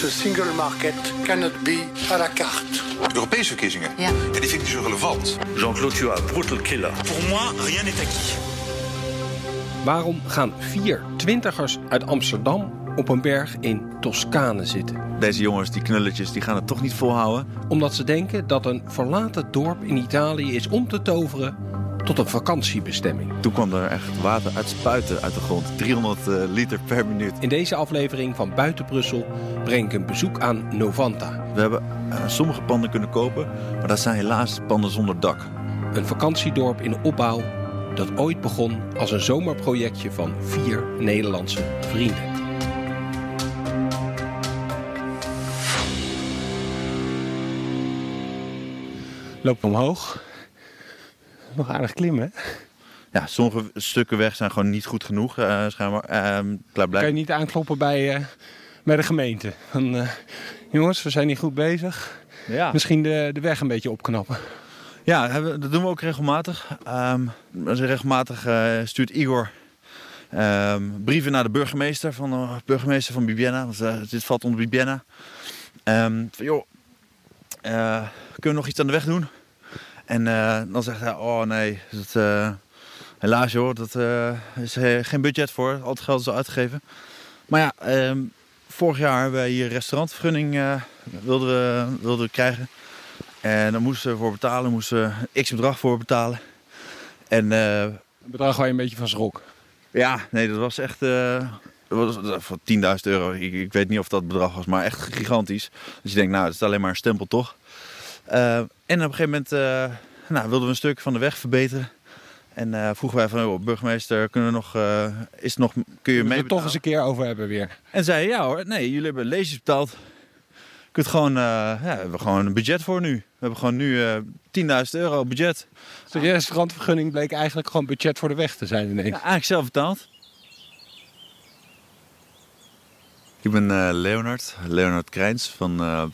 The single market cannot be à la carte. Europese verkiezingen? Ja. die vind ik niet zo relevant. Jean-Claude, tu as brutal killer. Pour moi, rien n'est acquis. Waarom gaan vier twintigers uit Amsterdam op een berg in Toscane zitten? Deze jongens, die knulletjes, die gaan het toch niet volhouden. Omdat ze denken dat een verlaten dorp in Italië is om te toveren tot een vakantiebestemming. Toen kwam er echt water uit spuiten uit de grond. 300 eh, liter per minuut. In deze aflevering van Buiten Brussel breng ik een bezoek aan Novanta. We hebben eh, sommige panden kunnen kopen, maar dat zijn helaas panden zonder dak. Een vakantiedorp in opbouw dat ooit begon als een zomerprojectje van vier Nederlandse vrienden. Loop omhoog. Nog aardig klimmen. Ja, sommige stukken weg zijn gewoon niet goed genoeg, eh schijnbaar. Eh, Kan klaarblijkelijk. je niet aankloppen bij, eh, bij de gemeente? Van, eh, jongens, we zijn niet goed bezig. Ja. Misschien de, de weg een beetje opknappen. Ja, dat doen we ook regelmatig. Dus regelmatig stuurt Igor ehm, brieven naar de burgemeester van, de burgemeester van Bibiana. Want dit valt onder Bibiana. Ehm, van joh, kunnen we nog iets aan de weg doen? En eh, dan zegt hij, oh nee, dat, eh, helaas joh, dat eh, is geen budget voor. Al het geld is al uitgegeven. Maar ja, ehm, vorig jaar hebben wij hier restaurantvergunning wilden, we, wilden we krijgen. En dan moesten we voor betalen, moesten we x bedrag voor betalen. En Een bedrag waar je een beetje van schrok. ja, nee, dat was echt dat was, voor 10.000 euro. Ik, ik weet niet of dat bedrag was, maar echt gigantisch. Dus je denkt, nou, het is alleen maar een stempel toch. En op een gegeven moment eh, nou, wilden we een stuk van de weg verbeteren. En eh, vroegen wij van, joh, burgemeester, kunnen we nog, eh, is het nog, kun je We mee het toch eens een keer over hebben weer. En zei, ja hoor, nee, jullie hebben leesjes betaald. Je kunt gewoon, eh, ja, we hebben gewoon een budget voor nu. We hebben gewoon nu eh 10.000 euro budget. Dus de restaurantvergunning bleek eigenlijk gewoon budget voor de weg te zijn ineens. Ja, eigenlijk zelf betaald. Ik ben eh, Leonard, Leonard Krijns van, eh,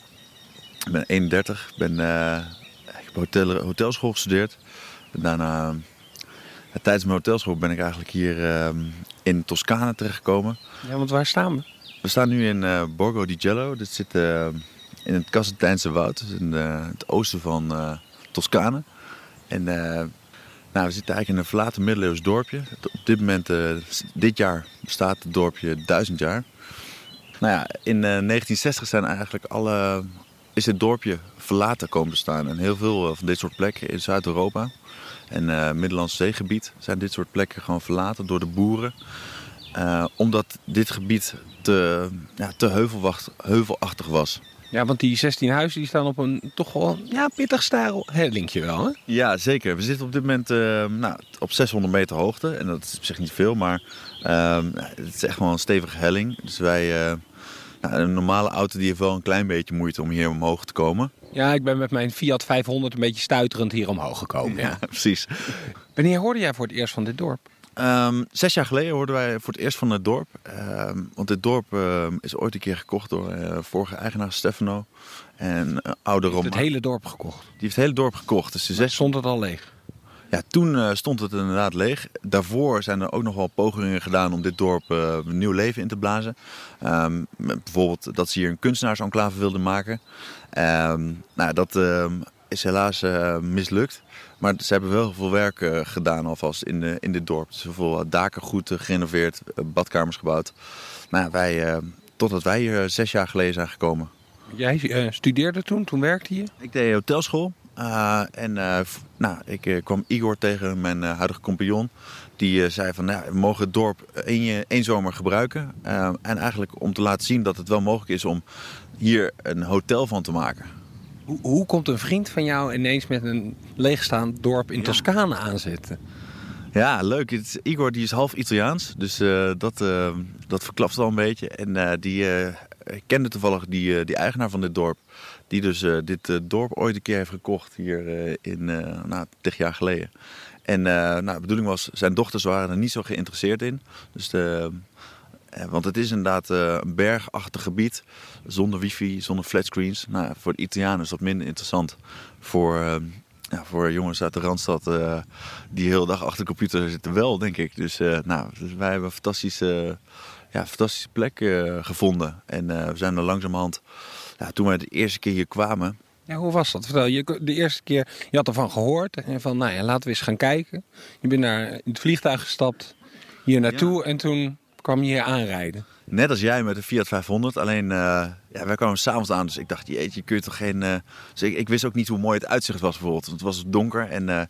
ik ben 31. Ik ben, eh, hotel, hotelschool gestudeerd. Daarna, eh, tijdens mijn hotelschool ben ik eigenlijk hier eh, in Toscane terechtgekomen. Ja, want waar staan we? We staan nu in eh, Borgo di Gello. Dit zit eh, in het Casteltijnse woud, dus in het oosten van Toscane. En nou, we zitten eigenlijk in een verlaten middeleeuws dorpje. Op dit moment, dit jaar, bestaat het dorpje duizend jaar. Nou ja, in eh, 1960 zijn eigenlijk alle, is het dorpje verlaten komen te staan. En heel veel eh, van dit soort plekken in Zuid-Europa en eh Middellandse zeegebied zijn dit soort plekken gewoon verlaten door de boeren. Eh, omdat dit gebied te, ja, te heuvelachtig was. Ja, want die 16 huizen die staan op een toch wel ja, pittig stijl hellingje wel, hè? Ja, zeker. We zitten op dit moment nou, op 600 meter hoogte. En dat is op zich niet veel, maar ehm, het is echt wel een stevige helling. Dus wij, nou, een normale auto die heeft wel een klein beetje moeite om hier omhoog te komen. Ja, ik ben met mijn Fiat 500 een beetje stuiterend hier omhoog gekomen. Ja. precies. Wanneer hoorde jij voor het eerst van dit dorp? Ehm, zes jaar geleden hoorden wij voor het eerst van het dorp. Ehm, want dit dorp ehm, is ooit een keer gekocht door eh, vorige eigenaar Stefano. En uh, oude Roma. Het hele dorp gekocht. Die heeft het hele dorp gekocht. Dus zes... stond het al leeg? Ja, toen eh, stond het inderdaad leeg. Daarvoor zijn er ook nog wel pogingen gedaan om dit dorp eh, een nieuw leven in te blazen. Ehm, bijvoorbeeld dat ze hier een kunstenaarsenclave wilden maken. Ehm, nou, dat ehm, is helaas eh, mislukt. Maar ze hebben wel heel veel werk eh, gedaan alvast in, de, in dit dorp. Dus veel daken goed gerenoveerd, badkamers gebouwd. Nou, wij, eh, totdat wij hier zes jaar geleden zijn gekomen. Jij eh, studeerde toen, toen werkte je? Ik deed hotelschool. Uh, en uh, nou, ik uh, kwam Igor tegen, mijn huidige compagnon. Die zei van, nou, we mogen het dorp één, één zomer gebruiken. en eigenlijk om te laten zien dat het wel mogelijk is om hier een hotel van te maken. Hoe, hoe komt een vriend van jou ineens met een leegstaand dorp in ja. Toscane aanzetten? Ja, leuk. Het Igor die is half Italiaans, dus dat, dat verklapt wel een beetje. En die kende toevallig die, die eigenaar van dit dorp. Die dus uh, dit uh, dorp ooit een keer heeft gekocht hier uh, in, nou, tig jaar geleden. En nou, de bedoeling was, zijn dochters waren er niet zo geïnteresseerd in. Dus de, want het is inderdaad een bergachtig gebied, zonder wifi, zonder flatscreens. Nou, voor de Italianen is dat minder interessant. Voor, ja, voor jongens uit de Randstad die de hele dag achter de computer zitten wel, denk ik. Dus, nou, dus wij hebben een fantastische ja, fantastische plek eh, gevonden. En eh, we zijn er langzamerhand, ja, toen we de eerste keer hier kwamen, Ja, hoe was dat? Vertel, je, de eerste keer, je had ervan gehoord en van, nou ja, laten we eens gaan kijken. Je bent naar in het vliegtuig gestapt, hier naartoe en toen kwam je hier aanrijden. net als jij met de Fiat 500, alleen uh, ja, wij kwamen s'avonds aan. Dus ik dacht, jeetje, kun je toch geen... Uh, dus ik, ik, wist ook niet hoe mooi het uitzicht was bijvoorbeeld. Want het was donker en uh,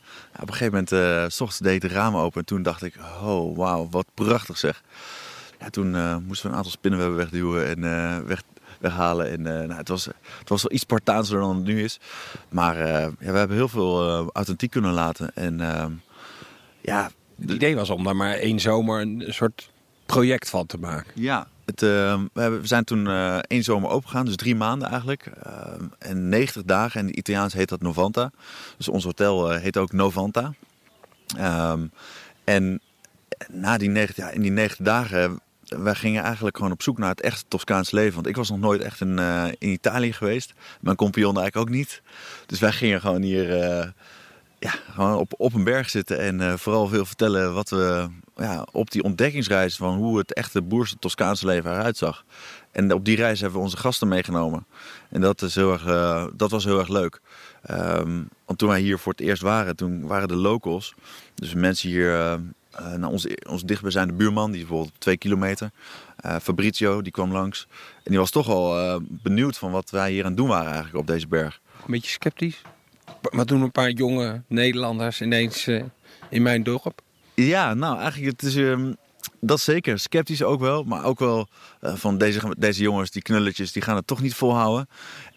op een gegeven moment, s ochtends deed ik de ramen open. En toen dacht ik, oh wauw, wat prachtig zeg. Ja, toen moesten we een aantal spinnenwebben wegduwen en weg, weghalen. En nou, het, was, het was wel iets Spartaanser dan het nu is. Maar ja, we hebben heel veel authentiek kunnen laten. En ja... Het idee was om daar maar één zomer een soort project van te maken. Ja, het, uh, we, hebben, we, zijn toen uh, één zomer opengegaan, dus drie maanden eigenlijk. Uh, en 90 dagen, en in het Italiaans heet dat Novanta. Dus ons hotel heet ook Novanta. Um, en na die 90, ja, in die 90 dagen, wij gingen eigenlijk gewoon op zoek naar het echte Toscaans leven. Want ik was nog nooit echt in, in Italië geweest. Mijn compagnon eigenlijk ook niet. Dus wij gingen gewoon hier ja, gewoon op, op een berg zitten en vooral veel vertellen wat we ja, op die ontdekkingsreis van hoe het echte boerse Toscaanse leven eruit zag. En op die reis hebben we onze gasten meegenomen. En dat, is heel erg, dat was heel erg leuk. Um, want toen wij hier voor het eerst waren, toen waren de locals, dus mensen hier, uh, naar onze, onze dichtbijzijnde buurman, die bijvoorbeeld twee kilometer, uh, Fabrizio, die kwam langs. En die was toch al benieuwd van wat wij hier aan het doen waren eigenlijk op deze berg. Een beetje sceptisch? Wat doen een paar jonge Nederlanders ineens in mijn dorp? Ja, nou eigenlijk het is um, dat zeker. Sceptisch ook wel, maar ook wel uh, van deze, deze jongens, die knulletjes, die gaan het toch niet volhouden.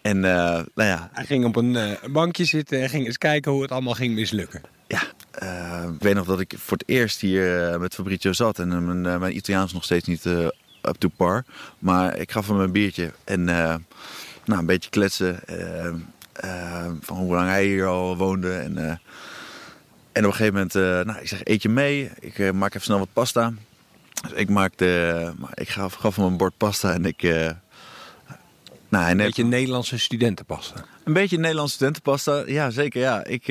En uh, nou ja. Hij ging op een uh, bankje zitten en ging eens kijken hoe het allemaal ging mislukken. Ja, ik weet nog dat ik voor het eerst hier met Fabrizio zat en mijn, mijn Italiaans nog steeds niet up to par. Maar ik gaf hem een biertje en nou, een beetje kletsen van hoe lang hij hier al woonde en... En op een gegeven moment, nou, ik zeg, eet je mee? Ik maak even snel wat pasta. Dus ik maakte, ik gaf, gaf hem een bord pasta en ik... Nou, een beetje Nederlandse studentenpasta. Een beetje Nederlandse studentenpasta, ja zeker. Ja. Ik,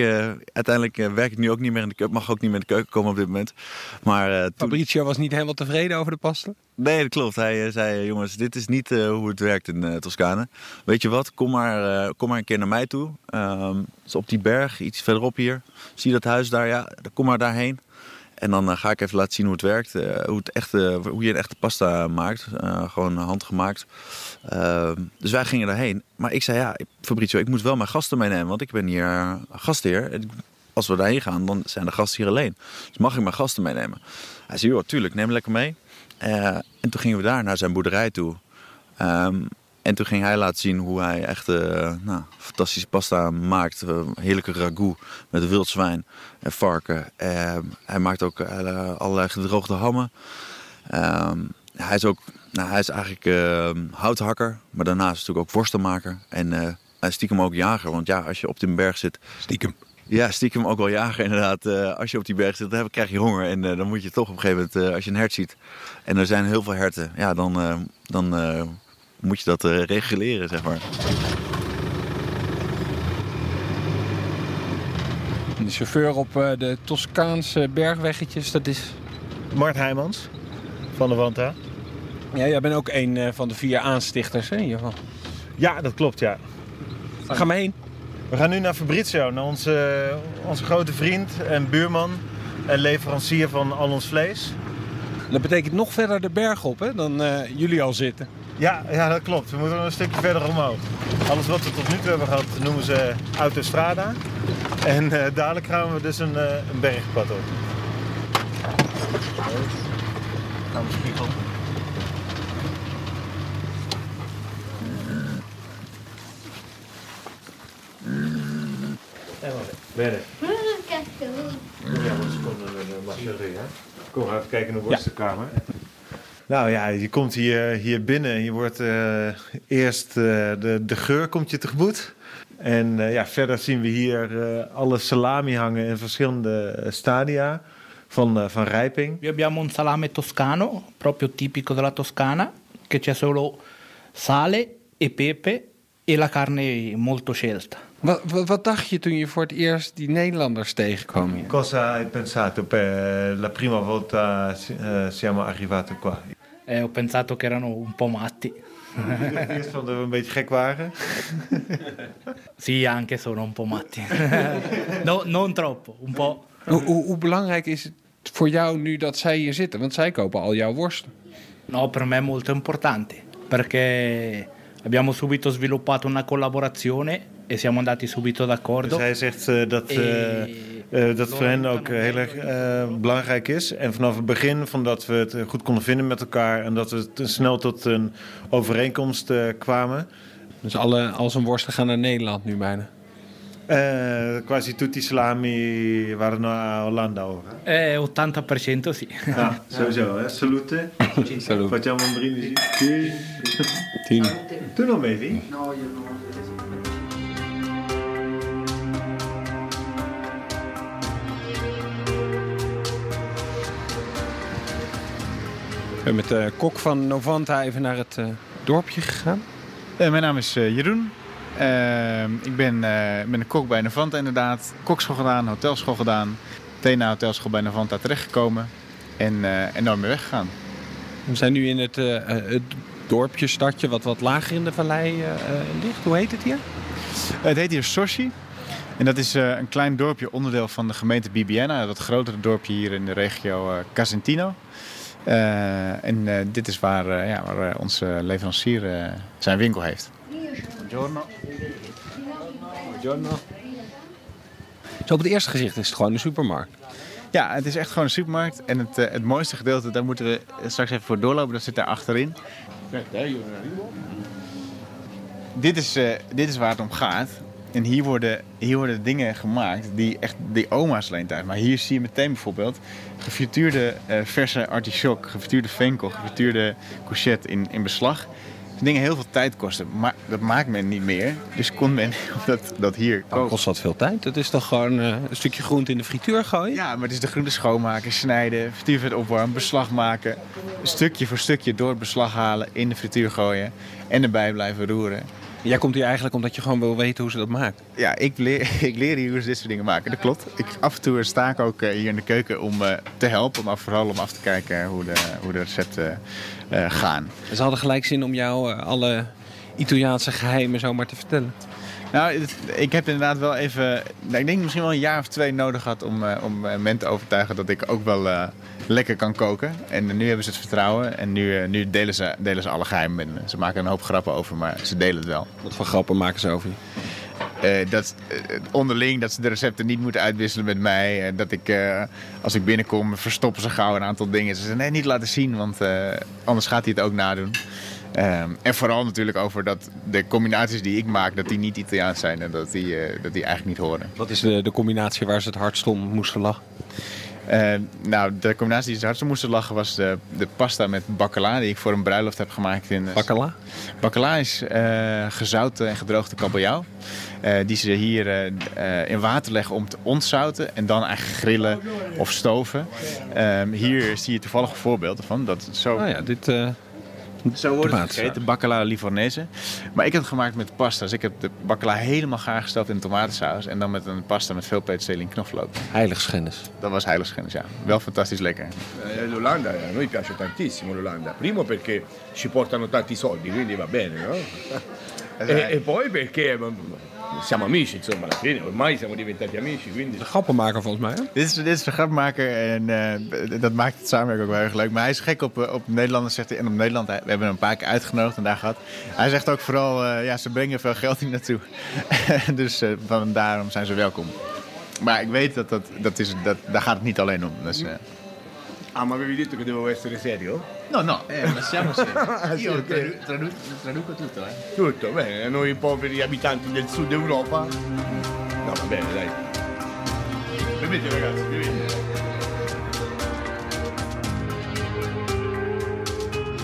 uiteindelijk werk ik nu ook niet meer in de keuken, mag ook niet meer in de keuken komen op dit moment. Maar, toen... Fabrizio was niet helemaal tevreden over de pasta? Nee, dat klopt. Hij zei, jongens, dit is niet hoe het werkt in Toscane. Weet je wat, kom maar, kom maar een keer naar mij toe. Um, dus op die berg, iets verderop hier. Zie je dat huis daar? Ja, kom maar daarheen. En dan uh, ga ik even laten zien hoe het werkt. Uh, hoe, het hoe je een echte pasta maakt. Uh, gewoon handgemaakt. Ehm, dus wij gingen daarheen. Maar ik zei, ja, Fabrizio, ik moet wel mijn gasten meenemen. Want ik ben hier gastheer. Als we daarheen gaan, dan zijn de gasten hier alleen. Dus mag ik mijn gasten meenemen? Hij zei, joh, tuurlijk, neem lekker mee. en toen gingen we daar naar zijn boerderij toe. Um, en toen ging hij laten zien hoe hij echt uh, nou, fantastische pasta maakt. Uh, heerlijke ragout met wild zwijn en varken. Uh, hij maakt ook allerlei gedroogde hammen. Ehm, hij is ook, nou, hij is eigenlijk ehm, houthakker, maar daarnaast natuurlijk ook worstenmaker. En hij is stiekem ook jager, want ja, als je op de berg zit... Stiekem. Ja, stiekem ook wel jager inderdaad. als je op die berg zit, dan krijg je honger. En dan moet je toch op een gegeven moment, als je een hert ziet... en er zijn heel veel herten, ja, dan... dan moet je dat uh, reguleren, zeg maar. De chauffeur op uh, de Toscaanse bergweggetjes, dat is... Mart Heijmans van de Wanta. Ja, jij bent ook een uh, van de vier aanstichters, hè, hiervan? Ja, dat klopt, ja. Waar gaan we heen? We gaan nu naar Fabrizio, naar onze, onze grote vriend en buurman en leverancier van al ons vlees. Dat betekent nog verder de berg op, hè, dan jullie al zitten. Ja, ja, dat klopt. We moeten nog een stukje verder omhoog. Alles wat we tot nu toe hebben gehad noemen ze autostrada. En uh, dadelijk gaan we dus een, uh, een bergpad op. Gaan we spiegel. Bene. Vediamo un secondo nella masseria. Kom, we even kijken naar de worstenkamer. Ja. Nou ja, je komt hier, hier binnen. Je wordt uh, eerst uh, de, de geur komt je tegemoet. En uh, ja, verder zien we hier alle salami hangen in verschillende stadia van, van rijping. We abbiamo un salame toscano, proprio tipico della Toscana, che c'è solo sale e pepe e la carne molto scelta. Wat, wat, wat, dacht je toen je voor het eerst die Nederlanders tegenkwam? Hier? Cosa hai pensato per la prima volta siamo arrivati qua? E ho pensato che erano un po' matti. Eerst van dat we een beetje gek waren. Sì, anche sono un po' matti. no, non troppo, un po'. Hoe, hoe, hoe belangrijk is het voor jou nu dat zij hier zitten? Want zij kopen al jouw worsten. No, per me è molto importante perché abbiamo subito sviluppato una collaborazione e siamo andati subito Dus d'accordo. hij zegt eh, dat, eh, eh, dat voor hen ook heel erg belangrijk is. En vanaf het begin van dat we het goed konden vinden met elkaar en dat we snel tot een overeenkomst eh, kwamen. Dus alle, al zijn worsten gaan naar Nederland nu bijna. Eh, quasi tutti i salami waren naar Hollanda over. Eh, 80% sì. Ja, sowieso. Hè? Salute. Salut. Facciamo un brindisi. Sì. Tien. Tu non bevi? Ik ben met de kok van Novanta even naar het eh, dorpje gegaan. Eh, mijn naam is eh, Jeroen. Eh, ik ben, eh, ben een kok bij Navanta inderdaad. Kokschool gedaan, hotelschool gedaan. Meteen na hotelschool bij Navanta terechtgekomen. En, eh en nooit meer weggegaan. We zijn nu in het, eh, eh, het dorpje, stadje, wat wat lager in de vallei eh, eh, ligt. Hoe heet het hier? Eh, het heet hier Soshi. En dat is eh, een klein dorpje, onderdeel van de gemeente Bibiena. Dat grotere dorpje hier in de regio eh, Casentino. Eh, en eh, dit is waar, eh, ja, waar onze leverancier zijn winkel heeft. Buongiorno. Buongiorno. Zo op het eerste gezicht is het gewoon een supermarkt. Ja, het is echt gewoon een supermarkt. En het, het mooiste gedeelte, daar moeten we straks even voor doorlopen. Dat zit daar achterin. Dit is, eh, dit is waar het om gaat. En hier worden, hier worden dingen gemaakt die echt die oma's alleen thuis. Maar hier zie je meteen bijvoorbeeld gefrituurde eh, verse artichok, gefrituurde venkel, gefrituurde courgette in, in beslag. Die dingen heel veel tijd kosten, maar dat maakt men niet meer. Dus kon men dat, dat hier Dan kopen. kost dat veel tijd. Het is toch gewoon eh, een stukje groente in de frituur gooien? Ja, maar het is de groente schoonmaken, snijden, frituurvet opwarmen, beslag maken. Stukje voor stukje door het beslag halen, in de frituur gooien en erbij blijven roeren. Jij komt hier eigenlijk omdat je gewoon wil weten hoe ze dat maakt. Ja, ik leer, ik leer hier hoe ze dit soort dingen maken. Dat klopt. Ik, af en toe sta ik ook eh, hier in de keuken om eh, te helpen, maar vooral om af te kijken hoe de, hoe de recepten eh, gaan. Ze hadden gelijk zin om jou alle Italiaanse geheimen zomaar te vertellen. Nou, ik heb inderdaad wel even, nou, ik denk misschien wel een jaar of twee nodig gehad om, om men te overtuigen dat ik ook wel lekker kan koken. En nu hebben ze het vertrouwen en nu, eh, nu delen, ze, delen ze alle geheimen. Ze maken een hoop grappen over, maar ze delen het wel. Wat voor grappen maken ze over je? Eh, dat, eh, onderling dat ze de recepten niet moeten uitwisselen met mij. Eh, dat ik, als ik binnenkom, verstoppen ze gauw een aantal dingen. Ze zeggen, nee, niet laten zien, want anders gaat hij het ook nadoen. Ehm, en vooral natuurlijk over dat de combinaties die ik maak, dat die niet Italiaans zijn en dat die, dat die eigenlijk niet horen. Wat is de, de combinatie waar ze het hardst om moesten lachen? Eh, nou, de combinatie die ze hardst moesten lachen was de, de pasta met bacala die ik voor een bruiloft heb gemaakt. In, eh, Bacala? Bacala is eh, gezouten en gedroogde kabeljauw. die ze hier in water leggen om te ontzouten en dan eigenlijk grillen of stoven. Ehm, hier zie je toevallig voorbeelden van. Dat zo, Oh ja, dit... eh, zo wordt het gegeten, bacala livornese. Maar ik heb het gemaakt met pasta. Dus ik heb de bacala helemaal gaar gesteld in tomatensaus. En dan met een pasta met veel peterselie en knoflook. heiligschennis. Dat was heiligschennis, ja. Wel fantastisch lekker. Eh, L'Olanda a noi piace tantissimo l'Olanda. Primo perché ci portano tanti soldi, quindi va bene, no? E, e poi perché siamo amici, insomma, alla fine ormai siamo diventati amici, quindi De grappenmaker volgens mij, hè? Dit is, dit is de grapmaker en eh, dat maakt het samenwerken ook wel heel erg leuk. Maar hij is gek op, eh, op Nederlanders, zegt hij. En op Nederland, hij- we hebben hem een paar keer uitgenodigd en daar gehad. Hij zegt ook vooral, eh, ja, ze brengen veel geld hier naartoe. dus eh, van daarom zijn ze welkom. Maar ik weet dat, dat, dat is, dat daar gaat het niet alleen om. Dus, eh, Ah, ma avevi detto che dovevo essere serio? No, no, eh, ma siamo Ah, sì, ok. traduco tutto, eh. Tutto, bene, noi poveri abitanti del sud Europa. No, va bene, dai. Bevete ragazzi, bevete.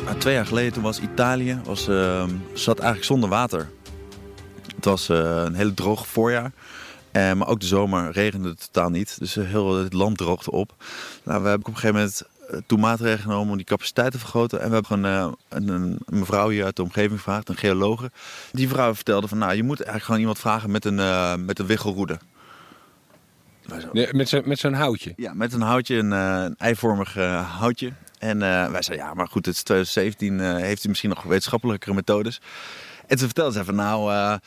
Ah, twee jaar geleden toen was Italië was, eh, zat eigenlijk zonder water. Het was eh, een hele droog voorjaar. Eh, maar ook de zomer regende het totaal niet. Dus heel het land droogde op. Nou, we hebben op een gegeven moment eh, toen maatregelen genomen om die capaciteit te vergroten. En we hebben gewoon eh, een, een, een mevrouw hier uit de omgeving gevraagd, een geologe. Die vrouw vertelde van, nou, je moet eigenlijk gewoon iemand vragen met een, eh, met een wiggelroede. Met zo'n met zo'n houtje. ja, met een houtje, een, een eivormig houtje. En wij zeiden, ja, maar goed, het is 2017, eh, heeft hij misschien nog wetenschappelijkere methodes. En toen vertelde ze van, nou,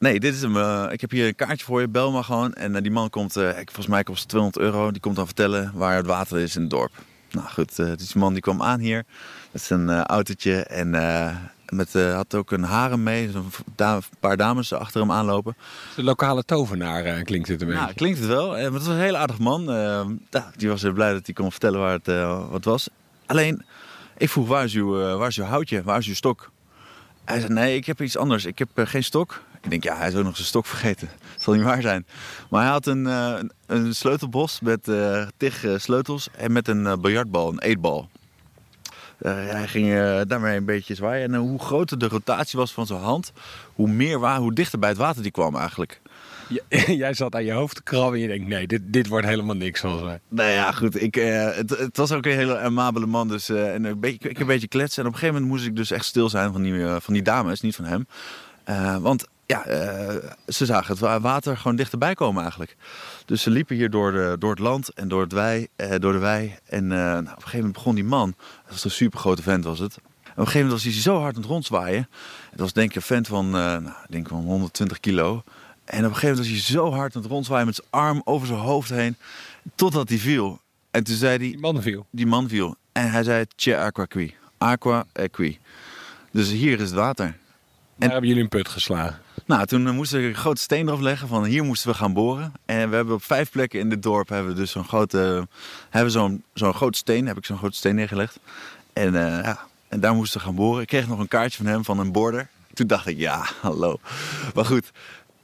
nee, dit is hem. eh, ik heb hier een kaartje voor je, bel maar gewoon. En eh, die man komt, ik, volgens mij kost het 200 euro, die komt dan vertellen waar het water is in het dorp. Nou goed, dus die man die kwam aan hier met zijn eh, autootje en met, had ook een harem mee, da- een paar dames achter hem aanlopen. De lokale tovenaar klinkt dit een beetje. Nou, klinkt het wel. Maar het was een hele aardig man. Die was heel blij dat hij kon vertellen waar het wat was. Alleen, ik vroeg, waar is, uw, waar is uw houtje? Waar is uw stok? Hij zei, nee, ik heb iets anders. Ik heb geen stok. Ik denk, ja, hij is ook nog zijn stok vergeten. Dat zal niet waar zijn. Maar hij had een, eh, een- sleutelbos met eh tig eh, sleutels en met een eh, biljartbal, een eetbal. Hij ging daarmee een beetje zwaaien. En hoe groter de rotatie was van zijn hand, hoe, meer wa- hoe dichter bij het water die kwam eigenlijk. Jij zat aan je hoofd te krabben en je denkt, nee, dit, dit wordt helemaal niks volgens mij. Nou ja, goed. Ik, het, het was ook een hele amabele man. Dus, en een beetje, ik een beetje kletsen. En op een gegeven moment moest ik dus echt stil zijn van die, van die dames, niet van hem. Want ja, eh, ze zagen het wa- water gewoon dichterbij komen eigenlijk. Dus ze liepen hier door, de, door het land en door, het wei, eh, door de wei. En eh, nou, op een gegeven moment begon die man, dat was een super grote vent was het. En op een gegeven moment was hij zo hard aan het rondzwaaien. Het was denk ik een vent van, nou, ik denk van 120 kilo. En op een gegeven moment was hij zo hard aan het rondzwaaien met zijn arm over zijn hoofd heen. Totdat hij viel. En toen zei hij... Die man viel. Die man viel. En hij zei, Che aqua qui. Aqua e qui. Dus hier is het water. Daar hebben jullie een put geslagen. Nou, toen eh, moesten we een grote steen erop leggen van hier moesten we gaan boren. En we hebben op vijf plekken in dit dorp hebben we dus zo'n grote, hebben zo'n zo'n grote steen, heb ik zo'n grote steen neergelegd. En, eh, ja, en daar moesten we gaan boren. Ik kreeg nog een kaartje van hem van een border. Toen dacht ik, ja, hallo. Maar goed,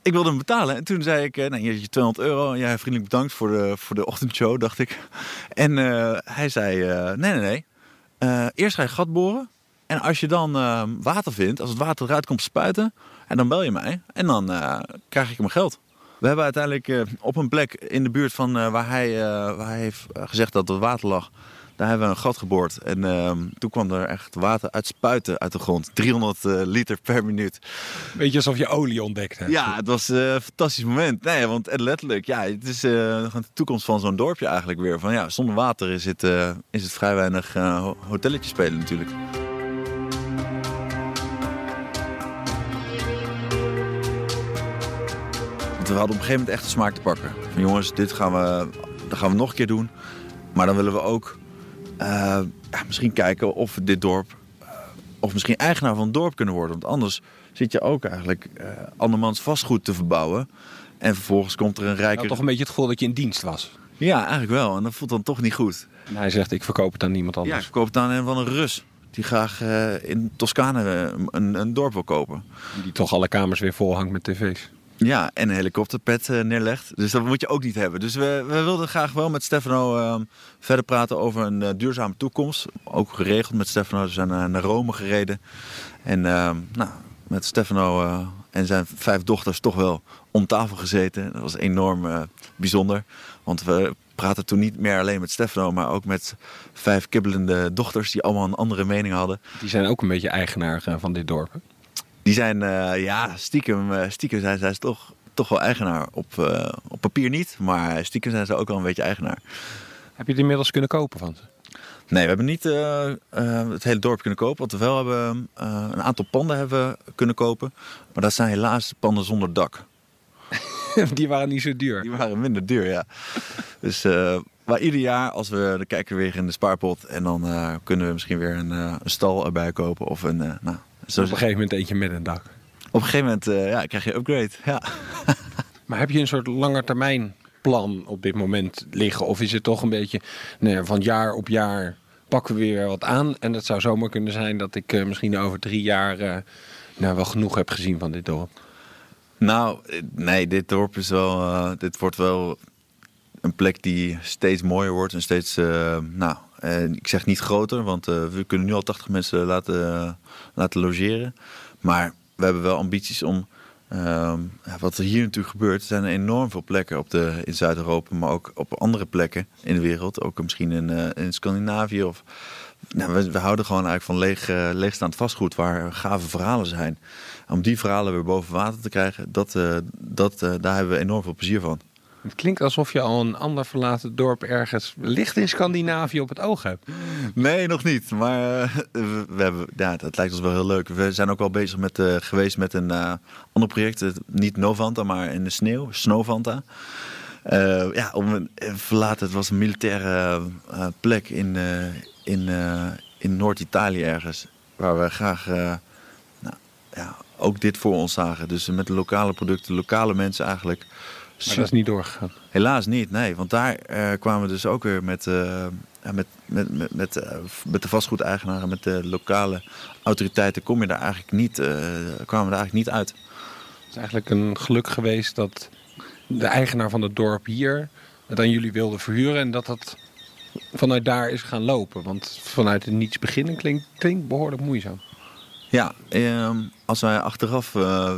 ik wilde hem betalen. En toen zei ik, eh, nou, hier heb je 200 euro. Jij vriendelijk bedankt voor de, voor de ochtendshow, dacht ik. En hij zei, nee, nee, nee. Eerst ga je gat boren. En als je dan water vindt, als het water eruit komt spuiten, en dan bel je mij. En dan eh, krijg ik mijn geld. We hebben uiteindelijk eh, op een plek in de buurt van eh, waar, hij, eh, waar hij heeft gezegd dat er water lag. Daar hebben we een gat geboord. En ehm, toen kwam er echt water uit spuiten uit de grond. 300 eh, liter per minuut. Beetje alsof je olie ontdekt hebt. Ja, het was een fantastisch moment. Nee, want letterlijk, ja, het is eh, de toekomst van zo'n dorpje eigenlijk weer. Van ja, zonder water is het, eh, is het vrij weinig eh, ho- hotelletje spelen natuurlijk. We hadden op een gegeven moment echt de smaak te pakken. Van jongens, dit gaan we, dat gaan we nog een keer doen. Maar dan willen we ook eh, ja, misschien kijken of we dit dorp eh, of misschien eigenaar van het dorp kunnen worden. Want anders zit je ook eigenlijk eh, andermans vastgoed te verbouwen. En vervolgens komt er een rijke... had toch een beetje het gevoel dat je in dienst was. Ja, eigenlijk wel. En dat voelt dan toch niet goed. En hij zegt, ik verkoop het aan niemand Ja, anders. ik verkoop het aan een van een Rus. Die graag in Toscane een, een dorp wil kopen. Die toch alle kamers weer vol hangt met tv's. Ja, en een helikopterpad eh, neerlegt. Dus dat moet je ook niet hebben. Dus we, we wilden graag wel met Stefano eh, verder praten over een eh, duurzame toekomst. Ook geregeld met Stefano. We zijn naar, naar Rome gereden. En eh, nou, met Stefano eh, en zijn vijf dochters toch wel om tafel gezeten. Dat was enorm eh, bijzonder. Want we praten toen niet meer alleen met Stefano, maar ook met vijf kibbelende dochters die allemaal een andere mening hadden. Die zijn ook een beetje eigenaar eh, van dit dorp. Die zijn, eh, ja, stiekem, eh, stiekem zijn zij toch, toch wel eigenaar. Op, eh, op papier niet, maar stiekem zijn ze ook wel een beetje eigenaar. Heb je het inmiddels kunnen kopen van ze? Nee, we hebben niet het hele dorp kunnen kopen. Wat we wel hebben, eh, een aantal panden hebben kunnen kopen. Maar dat zijn helaas panden zonder dak. Die waren niet zo duur. Die waren minder duur, ja. Dus, maar ieder jaar, als we, dan kijken we weer in de spaarpot. En dan kunnen we misschien weer een, een stal erbij kopen. Of een, nou, zo, Op een gegeven moment eentje met een dak. op een gegeven moment eh, ja, krijg je upgrade. Ja. Maar heb je een soort langetermijn plan op dit moment liggen? Of is het toch een beetje nee, van jaar op jaar pakken we weer wat aan? En het zou zomaar kunnen zijn dat ik eh, misschien over drie jaar eh, nou, wel genoeg heb gezien van dit dorp. Nou, nee, dit dorp is wel. eh, dit wordt wel een plek die steeds mooier wordt en steeds. eh, nou, eh, ik zeg niet groter, want eh, we kunnen nu al 80 mensen laten, laten logeren. Maar we hebben wel ambities om. ehm, wat er hier natuurlijk gebeurt, er zijn enorm veel plekken op de, in Zuid-Europa, maar ook op andere plekken in de wereld. Ook misschien in, eh, in Scandinavië. Of, nou, we, houden gewoon eigenlijk van leeg, leegstaand vastgoed waar gave verhalen zijn. Om die verhalen weer boven water te krijgen, dat, dat, daar hebben we enorm veel plezier van. Het klinkt alsof je al een ander verlaten dorp ergens licht in Scandinavië op het oog hebt. Nee, nog niet. Maar eh, we, hebben, ja, het lijkt ons wel heel leuk. We zijn ook al bezig met, eh, geweest met een eh, ander project. Niet Novanta, maar in de sneeuw. Snowvanta. Ja, om een, verlaten. Het was een militaire plek in, in, in Noord-Italië ergens. Waar we graag nou, ja, ook dit voor ons zagen. Dus met lokale producten, lokale mensen eigenlijk. Maar dat is niet doorgegaan. Helaas niet, nee. Want daar eh, kwamen we dus ook weer met, ja, met, met, met, met, eh, met de vastgoedeigenaren, met de lokale autoriteiten, kom je daar eigenlijk niet, kwamen we daar eigenlijk niet uit. Het is eigenlijk een geluk geweest dat de eigenaar van het dorp hier het aan jullie wilde verhuren en dat dat vanuit daar is gaan lopen. Want vanuit het niets beginnen klinkt, klinkt behoorlijk moeizaam. Ja, ehm, als wij achteraf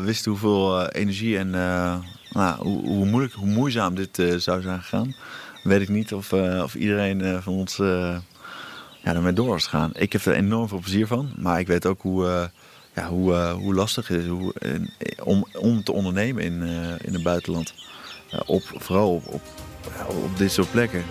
wisten hoeveel energie en nou, hoe, moeilijk, hoe moeizaam dit eh, zou zijn gegaan, weet ik niet of, eh, of iedereen eh, van ons ja, ermee door was gegaan. Ik heb er enorm veel plezier van, maar ik weet ook hoe, ja, hoe, hoe lastig het is hoe, om, om te ondernemen in, in het buitenland. Op, vooral op, op dit soort plekken.